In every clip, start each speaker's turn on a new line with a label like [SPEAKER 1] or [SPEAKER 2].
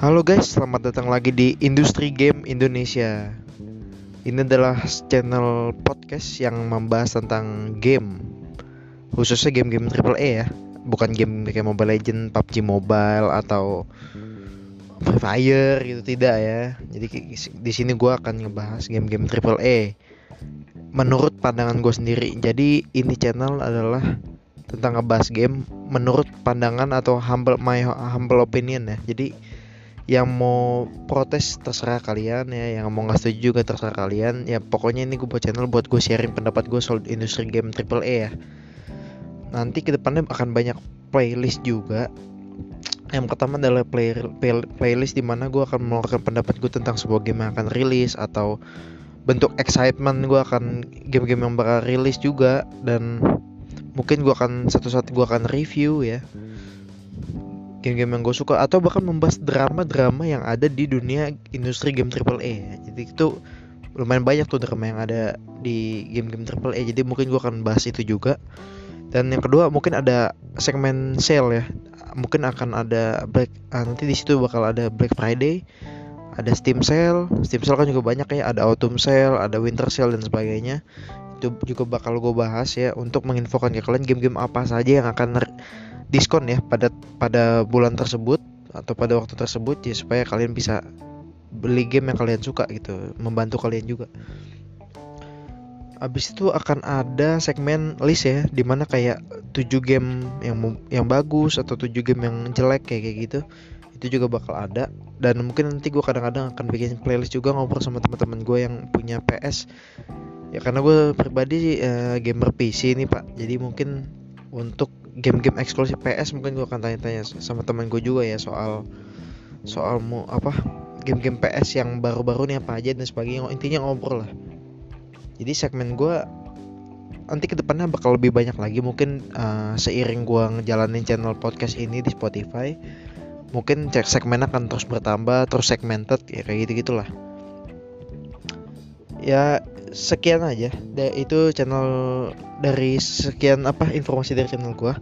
[SPEAKER 1] Halo guys, selamat datang lagi di Industri Game Indonesia. Ini adalah channel podcast yang membahas tentang game, khususnya game-game AAA ya, bukan game kayak Mobile Legend, PUBG Mobile atau Free Fire gitu tidak ya. Jadi di sini gue akan ngebahas game-game AAA menurut pandangan gue sendiri. Jadi ini channel adalah tentang ngebahas game menurut pandangan atau humble my humble opinion ya. Jadi yang mau protes terserah kalian ya. Yang mau nggak setuju juga terserah kalian. Ya pokoknya ini gue buat channel buat gue sharing pendapat gue soal industri game triple A ya. Nanti ke depannya akan banyak playlist juga. Yang pertama adalah play, play, playlist di mana gue akan mengeluarkan pendapat gue tentang sebuah game yang akan rilis atau bentuk excitement gue akan game-game yang bakal rilis juga. Dan mungkin gue akan satu-satu gue akan review ya game-game yang gue suka atau bahkan membahas drama-drama yang ada di dunia industri game AAA jadi itu lumayan banyak tuh drama yang ada di game-game AAA jadi mungkin gue akan bahas itu juga. Dan yang kedua mungkin ada segmen sale ya. Mungkin akan ada black ah, nanti di situ bakal ada Black Friday ada Steam Sale. Steam Sale kan juga banyak ya. Ada Autumn Sale ada Winter Sale dan sebagainya. Itu juga bakal gue bahas ya untuk menginfokan ke kalian game-game apa saja yang akan diskon ya pada pada bulan tersebut atau pada waktu tersebut ya supaya kalian bisa beli game yang kalian suka gitu membantu kalian juga. Abis itu akan ada segmen list ya di mana kayak 7 game yang yang bagus atau 7 game yang jelek kayak kayak gitu itu juga bakal ada. Dan mungkin nanti gue kadang-kadang akan bikin playlist juga ngobrol sama teman-teman gue yang punya PS ya karena gue pribadi uh, gamer PC ini pak. Jadi mungkin untuk game-game eksklusif PS mungkin gue akan tanya-tanya sama teman gue juga ya soal soal mau apa game-game PS yang baru-baru nih apa aja dan sebagainya. Intinya ngobrol lah. Jadi segmen gue nanti ke depannya bakal lebih banyak lagi. Mungkin uh, seiring gue ngejalanin channel podcast ini di Spotify mungkin cek segmen akan terus bertambah terus segmented ya kayak gitu gitulah ya sekian aja. Itu channel dari sekian apa informasi dari channel gue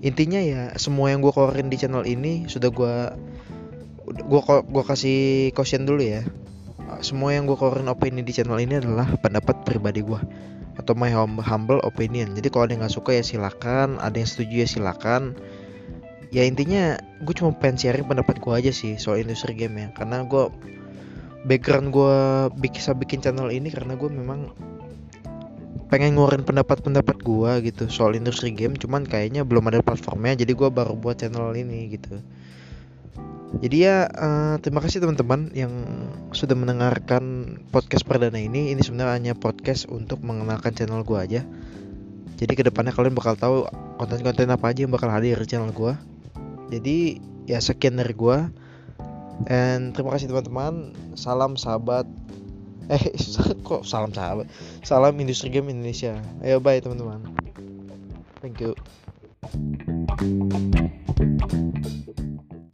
[SPEAKER 1] intinya ya semua yang gue keluarin di channel ini sudah gue gue gue kasih caution dulu ya. Semua yang gue keluarin opini di channel ini adalah pendapat pribadi gue atau my humble opinion. Jadi kalau ada yang nggak suka ya silakan ada yang setuju ya silakan. Ya intinya gue cuma pengen sharing pendapat gue aja sih soal industri game ya. Karena gue background gue bisa bikin channel ini karena gue memang pengen ngeluarin pendapat-pendapat gue gitu soal industri game cuman kayaknya belum ada platformnya jadi gue baru buat channel ini gitu. Jadi ya uh, terima kasih teman-teman yang sudah mendengarkan podcast perdana ini. Ini sebenarnya hanya podcast untuk mengenalkan channel gue aja. Jadi ke depannya kalian bakal tahu konten-konten apa aja yang bakal hadir di channel gue jadi ya sekian dari gue And terima kasih teman-teman. Salam sahabat. Eh, kok salam sahabat. Salam industri game Indonesia. Ayo bye teman-teman. Thank you.